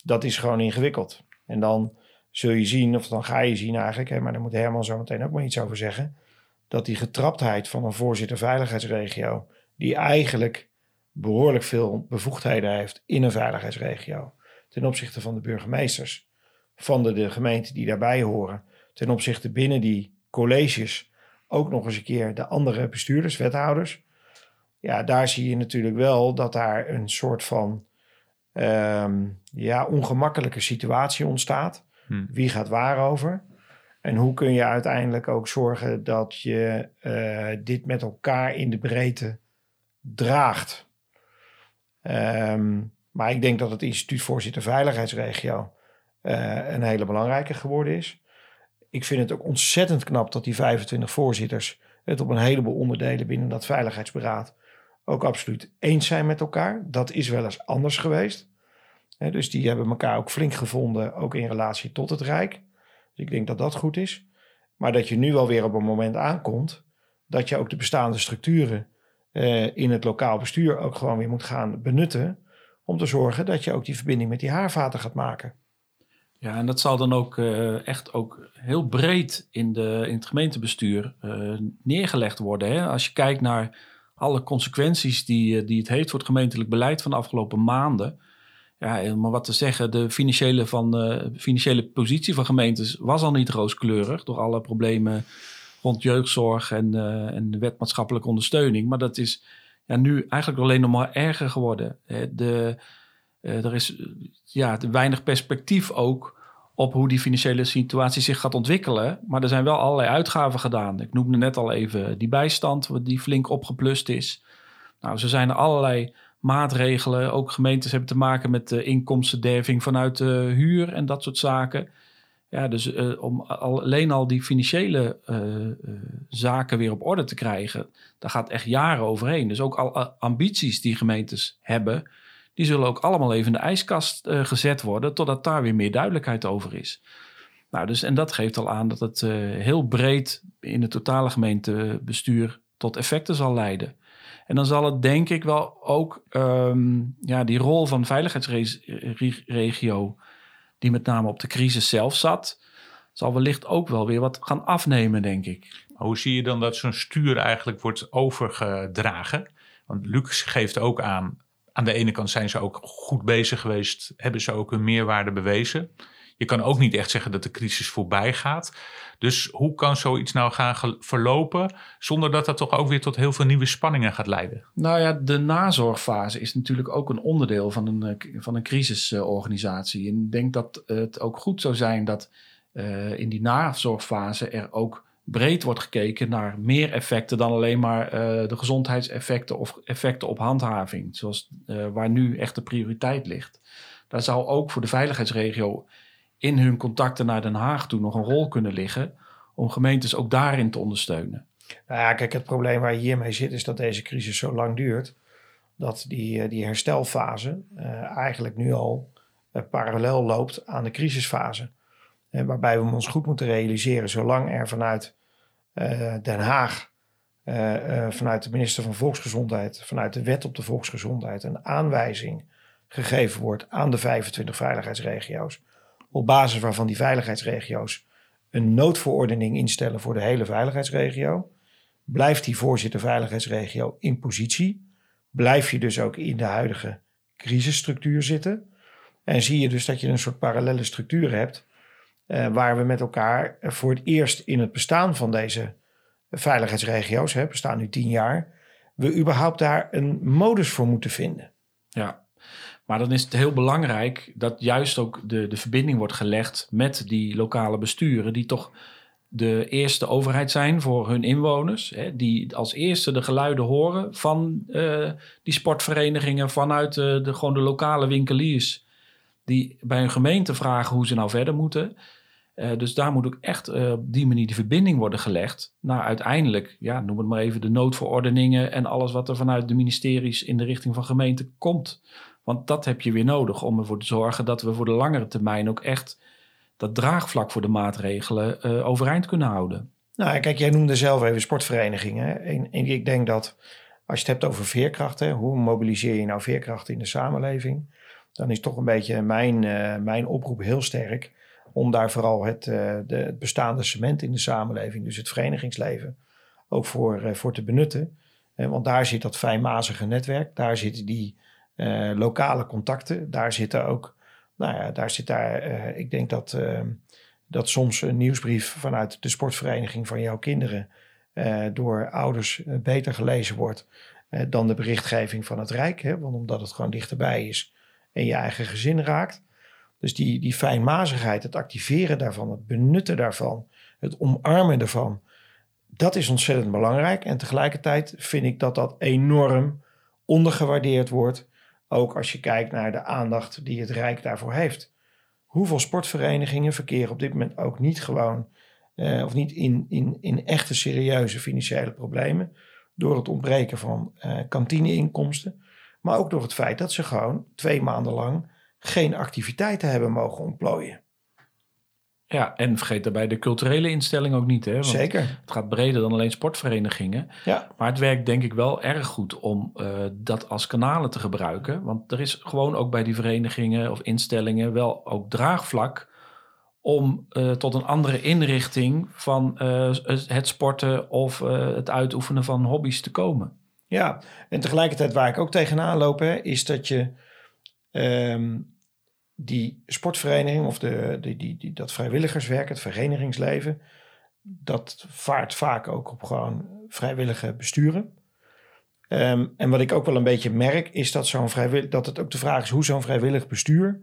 dat is gewoon ingewikkeld. En dan zul je zien, of dan ga je zien eigenlijk, hè, maar daar moet Herman zo meteen ook maar iets over zeggen, dat die getraptheid van een voorzitter veiligheidsregio, die eigenlijk behoorlijk veel bevoegdheden heeft in een veiligheidsregio, ten opzichte van de burgemeesters, van de, de gemeenten die daarbij horen, ten opzichte binnen die colleges ook nog eens een keer de andere bestuurders, wethouders. Ja, daar zie je natuurlijk wel dat daar een soort van um, ja, ongemakkelijke situatie ontstaat. Hmm. Wie gaat waarover? En hoe kun je uiteindelijk ook zorgen dat je uh, dit met elkaar in de breedte draagt? Um, maar ik denk dat het instituutvoorzitter Veiligheidsregio uh, een hele belangrijke geworden is. Ik vind het ook ontzettend knap dat die 25 voorzitters het op een heleboel onderdelen binnen dat veiligheidsberaad ook absoluut eens zijn met elkaar. Dat is wel eens anders geweest. Dus die hebben elkaar ook flink gevonden, ook in relatie tot het Rijk. Dus ik denk dat dat goed is. Maar dat je nu alweer op een moment aankomt dat je ook de bestaande structuren uh, in het lokaal bestuur ook gewoon weer moet gaan benutten. Om te zorgen dat je ook die verbinding met die haarvaten gaat maken. Ja, en dat zal dan ook uh, echt ook heel breed in, de, in het gemeentebestuur uh, neergelegd worden. Hè? Als je kijkt naar alle consequenties die, die het heeft voor het gemeentelijk beleid van de afgelopen maanden. Ja, maar wat te zeggen, de financiële, van, uh, financiële positie van gemeentes was al niet rooskleurig door alle problemen rond jeugdzorg en, en de wet maatschappelijke ondersteuning. Maar dat is ja, nu eigenlijk alleen nog maar erger geworden. De, uh, er is ja, weinig perspectief ook op hoe die financiële situatie zich gaat ontwikkelen. Maar er zijn wel allerlei uitgaven gedaan. Ik noemde net al even die bijstand, die flink opgeplust is. Nou, zo zijn er allerlei maatregelen. Ook gemeentes hebben te maken met de inkomstenderving vanuit huur en dat soort zaken. Ja, dus uh, om alleen al die financiële uh, zaken weer op orde te krijgen, daar gaat echt jaren overheen. Dus ook al ambities die gemeentes hebben, die zullen ook allemaal even in de ijskast gezet worden, totdat daar weer meer duidelijkheid over is. Nou, dus, en dat geeft al aan dat het heel breed in het totale gemeentebestuur tot effecten zal leiden. En dan zal het denk ik wel ook um, ja, die rol van veiligheidsregio, die met name op de crisis zelf zat, zal wellicht ook wel weer wat gaan afnemen, denk ik. Hoe zie je dan dat zo'n stuur eigenlijk wordt overgedragen? Want Luc geeft ook aan, aan de ene kant zijn ze ook goed bezig geweest, hebben ze ook hun meerwaarde bewezen. Je kan ook niet echt zeggen dat de crisis voorbij gaat. Dus hoe kan zoiets nou gaan verlopen zonder dat dat toch ook weer tot heel veel nieuwe spanningen gaat leiden? Nou ja, de nazorgfase is natuurlijk ook een onderdeel van een, eh, van een crisisorganisatie. En ik denk dat het ook goed zou zijn dat uh, in die nazorgfase er ook breed wordt gekeken naar meer effecten dan alleen maar uh, de gezondheidseffecten of effecten op handhaving, zoals waar nu echt de prioriteit ligt. Daar zou ook voor de veiligheidsregio in hun contacten naar Den Haag toe nog een rol kunnen liggen om gemeentes ook daarin te ondersteunen. Nou ja, kijk, het probleem waar je hiermee zit is dat deze crisis zo lang duurt, dat die, die herstelfase uh, eigenlijk nu al parallel loopt aan de crisisfase. En waarbij we ons goed moeten realiseren, zolang er vanuit eh, Den Haag eh, eh, vanuit de minister van Volksgezondheid, vanuit de wet op de volksgezondheid, een aanwijzing gegeven wordt aan de 25 veiligheidsregio's. Op basis waarvan die veiligheidsregio's een noodverordening instellen voor de hele veiligheidsregio. Blijft die voorzitter veiligheidsregio in positie? Blijf je dus ook in de huidige crisisstructuur zitten? En zie je dus dat je een soort parallele structuur hebt, eh, waar we met elkaar voor het eerst in het bestaan van deze veiligheidsregio's, hè, bestaan nu tien jaar, we überhaupt daar een modus voor moeten vinden. Ja, maar dan is het heel belangrijk dat juist ook de, de verbinding wordt gelegd met die lokale besturen, die toch de eerste overheid zijn voor hun inwoners. Hè, die als eerste de geluiden horen van uh, die sportverenigingen, vanuit uh, de, gewoon de lokale winkeliers. Die bij hun gemeente vragen hoe ze nou verder moeten. Uh, dus daar moet ook echt op die manier die verbinding worden gelegd. naar uiteindelijk, ja, noem het maar even de noodverordeningen en alles wat er vanuit de ministeries in de richting van gemeenten komt. Want dat heb je weer nodig om ervoor te zorgen dat we voor de langere termijn ook echt dat draagvlak voor de maatregelen uh, overeind kunnen houden. Nou, kijk, jij noemde zelf even sportverenigingen. En, en ik denk dat als je het hebt over veerkracht, hè, hoe mobiliseer je nou veerkracht in de samenleving? Dan is toch een beetje mijn, uh, mijn oproep heel sterk om daar vooral het, uh, de, het bestaande cement in de samenleving, dus het verenigingsleven, ook voor, voor te benutten. want daar zit dat fijnmazige netwerk, daar zitten die lokale contacten, daar zitten ook nou ja, daar zit daar, uh, ik denk dat, uh, dat soms een nieuwsbrief vanuit de sportvereniging van jouw kinderen uh, door ouders beter gelezen wordt dan de berichtgeving van het Rijk. Hè? Want omdat het gewoon dichterbij is en je eigen gezin raakt. Dus die, die fijnmazigheid, het activeren daarvan, het benutten daarvan, het omarmen ervan, dat is ontzettend belangrijk. En tegelijkertijd vind ik dat dat enorm ondergewaardeerd wordt ook als je kijkt naar de aandacht die het Rijk daarvoor heeft. Hoeveel sportverenigingen verkeren op dit moment ook niet gewoon, uh, of niet in, in, in echte serieuze financiële problemen. Door het ontbreken van uh, kantineinkomsten. Maar ook door het feit dat ze gewoon twee maanden lang geen activiteiten hebben mogen ontplooien. Ja, en vergeet daarbij de culturele instelling ook niet. Hè? Want Zeker. Het gaat breder dan alleen sportverenigingen. Ja. Maar het werkt denk ik wel erg goed om uh, dat als kanalen te gebruiken. Want er is gewoon ook bij die verenigingen of instellingen wel ook draagvlak om uh, tot een andere inrichting van uh, het sporten of het uitoefenen van hobby's te komen. Ja, en tegelijkertijd waar ik ook tegenaan loop, hè, is dat je um, die sportvereniging of de, die, die, dat vrijwilligerswerk, het verenigingsleven, dat vaart vaak ook op gewoon vrijwillige besturen. Um, en wat ik ook wel een beetje merk, is dat, zo'n vrijwillig, dat het ook de vraag is hoe zo'n vrijwillig bestuur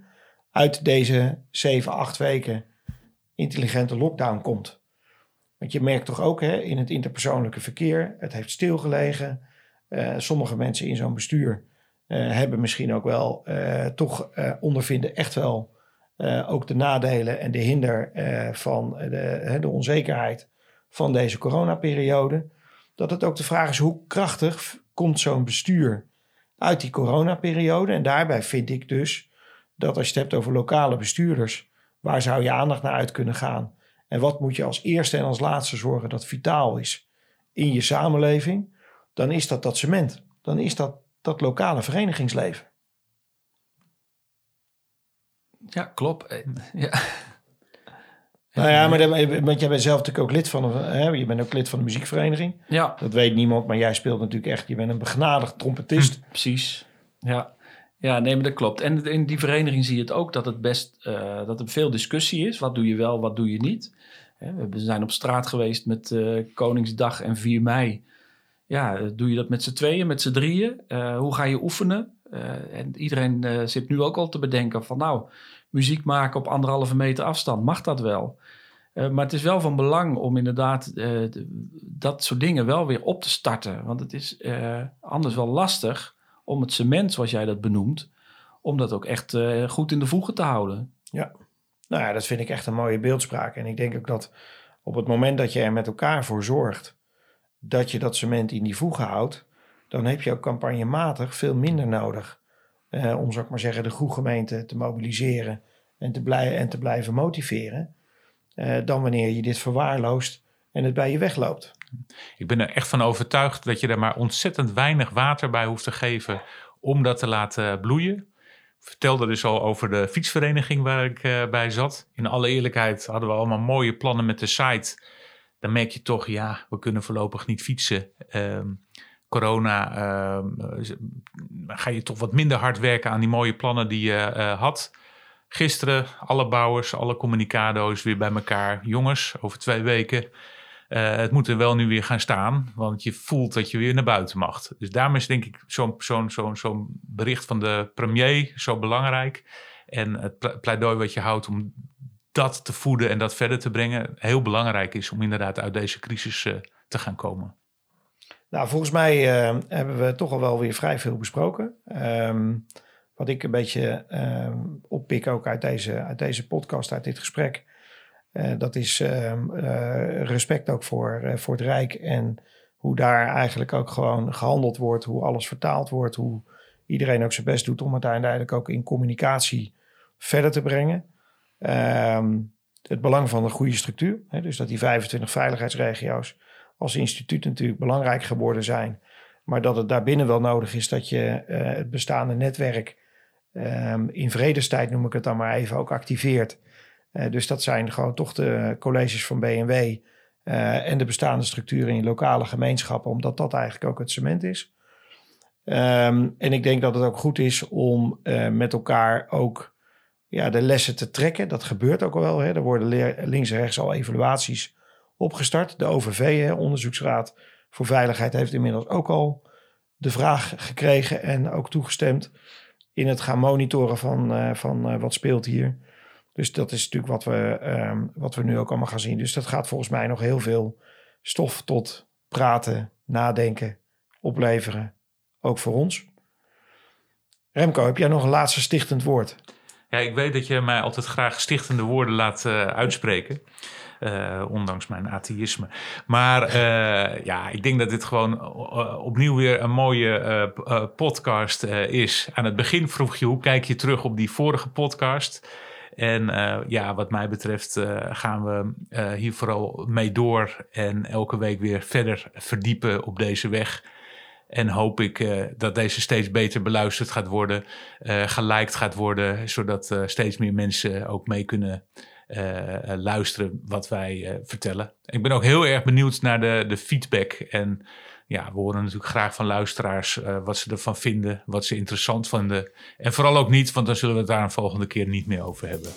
uit deze zeven, acht weken intelligente lockdown komt. Want je merkt toch ook hè, in het interpersoonlijke verkeer, het heeft stilgelegen. Uh, sommige mensen in zo'n bestuur hebben misschien ook wel uh, toch uh, ondervinden echt wel ook de nadelen en de hinder van de, de, onzekerheid van deze coronaperiode. Dat het ook de vraag is hoe krachtig komt zo'n bestuur uit die coronaperiode. En daarbij vind ik dus dat als je het hebt over lokale bestuurders, waar zou je aandacht naar uit kunnen gaan? En wat moet je als eerste en als laatste zorgen dat vitaal is in je samenleving? Dan is dat dat cement. Dan is dat dat lokale verenigingsleven. Ja, klopt. Eh, ja. Nou ja, maar want jij bent zelf natuurlijk ook lid van een, hè, je bent ook lid van de muziekvereniging. Ja. Dat weet niemand, maar jij speelt natuurlijk echt, je bent een begnadigd trompetist. Hm, precies. Ja. Ja, nee, maar dat klopt. En in die vereniging zie je het ook dat het best, uh, dat er veel discussie is. Wat doe je wel, wat doe je niet? We zijn op straat geweest met uh, Koningsdag en 4 mei ja, doe je dat met z'n tweeën, met z'n drieën? Uh, hoe ga je oefenen? Uh, en iedereen zit nu ook al te bedenken van nou, muziek maken op anderhalve meter afstand, mag dat wel? maar het is wel van belang om inderdaad de, dat soort dingen wel weer op te starten. Want het is anders wel lastig om het cement, zoals jij dat benoemt, om dat ook echt goed in de voegen te houden. Ja, nou ja, dat vind ik echt een mooie beeldspraak. En ik denk ook dat op het moment dat je er met elkaar voor zorgt dat je dat cement in die voegen houdt, dan heb je ook campagnematig veel minder nodig. Uh, om, zou ik maar zeggen, de groegemeente te mobiliseren en te, blij en te blijven motiveren. Uh, dan wanneer je dit verwaarloost en het bij je wegloopt. Ik ben er echt van overtuigd dat je er maar ontzettend weinig water bij hoeft te geven om dat te laten bloeien. Vertelde dus al over de fietsvereniging waar ik uh, bij zat. In alle eerlijkheid hadden we allemaal mooie plannen met de site. Dan merk je toch, ja, we kunnen voorlopig niet fietsen. Uh, corona uh, ga je toch wat minder hard werken aan die mooie plannen die je uh, had. Gisteren alle bouwers, alle communicado's weer bij elkaar. Jongens, over twee weken. Uh, het moet er wel nu weer gaan staan, want je voelt dat je weer naar buiten mag. Dus daarom is denk ik zo'n zo'n zo'n zo'n bericht van de premier zo belangrijk. En het pleidooi wat je houdt om dat te voeden en dat verder te brengen, heel belangrijk is om inderdaad uit deze crisis uh, te gaan komen. Nou, volgens mij uh, hebben we toch al wel weer vrij veel besproken. Um, wat ik een beetje um, oppik ook uit deze, uit deze podcast, uit dit gesprek. Uh, dat is uh, respect ook voor, voor het Rijk en hoe daar eigenlijk ook gewoon gehandeld wordt, hoe alles vertaald wordt, hoe iedereen ook zijn best doet om het uiteindelijk ook in communicatie verder te brengen. Um, het belang van een goede structuur, hè, dus dat die 25 veiligheidsregio's als instituut natuurlijk belangrijk geworden zijn, maar dat het daarbinnen wel nodig is dat je het bestaande netwerk Um, in vredestijd noem ik het dan maar even ook activeert. Uh, dus dat zijn gewoon toch de colleges van BMW uh, en de bestaande structuren in lokale gemeenschappen, omdat dat eigenlijk ook het cement is. Um, en ik denk dat het ook goed is om met elkaar ook ja, de lessen te trekken. Dat gebeurt ook al wel. Hè. Er worden links en rechts al evaluaties opgestart. De OVV, hè, Onderzoeksraad voor Veiligheid, heeft inmiddels ook al de vraag gekregen en ook toegestemd in het gaan monitoren van, uh, van uh, wat speelt hier. Dus dat is natuurlijk wat we, um, wat we nu ook allemaal gaan zien. Dus dat gaat volgens mij nog heel veel stof tot praten, nadenken, opleveren. Ook voor ons. Remco, heb jij nog een laatste stichtend woord? Ja, ik weet dat je mij altijd graag stichtende woorden laat uh, uitspreken. Uh, ondanks mijn atheïsme. Maar uh, ja, ik denk dat dit gewoon opnieuw weer een mooie podcast is. Aan het begin vroeg je hoe kijk je terug op die vorige podcast. En ja, wat mij betreft gaan we hier vooral mee door. En elke week weer verder verdiepen op deze weg. En hoop ik uh, dat deze steeds beter beluisterd gaat worden, uh, geliked gaat worden, zodat uh, steeds meer mensen ook mee kunnen luisteren wat wij vertellen. Ik ben ook heel erg benieuwd naar de, de feedback. En ja, we horen natuurlijk graag van luisteraars wat ze ervan vinden, wat ze interessant vinden. En vooral ook niet, want dan zullen we het daar een volgende keer niet meer over hebben.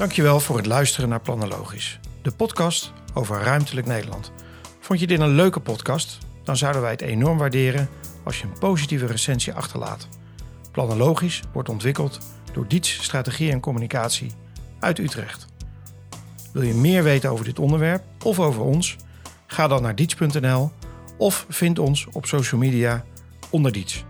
Dankjewel voor het luisteren naar Planologisch, de podcast over ruimtelijk Nederland. Vond je dit een leuke podcast? Dan zouden wij het enorm waarderen als je een positieve recensie achterlaat. Planologisch wordt ontwikkeld door Diets Strategie en Communicatie uit Utrecht. Wil je meer weten over dit onderwerp of over ons? Ga dan naar diets.nl of vind ons op social media onder Diets.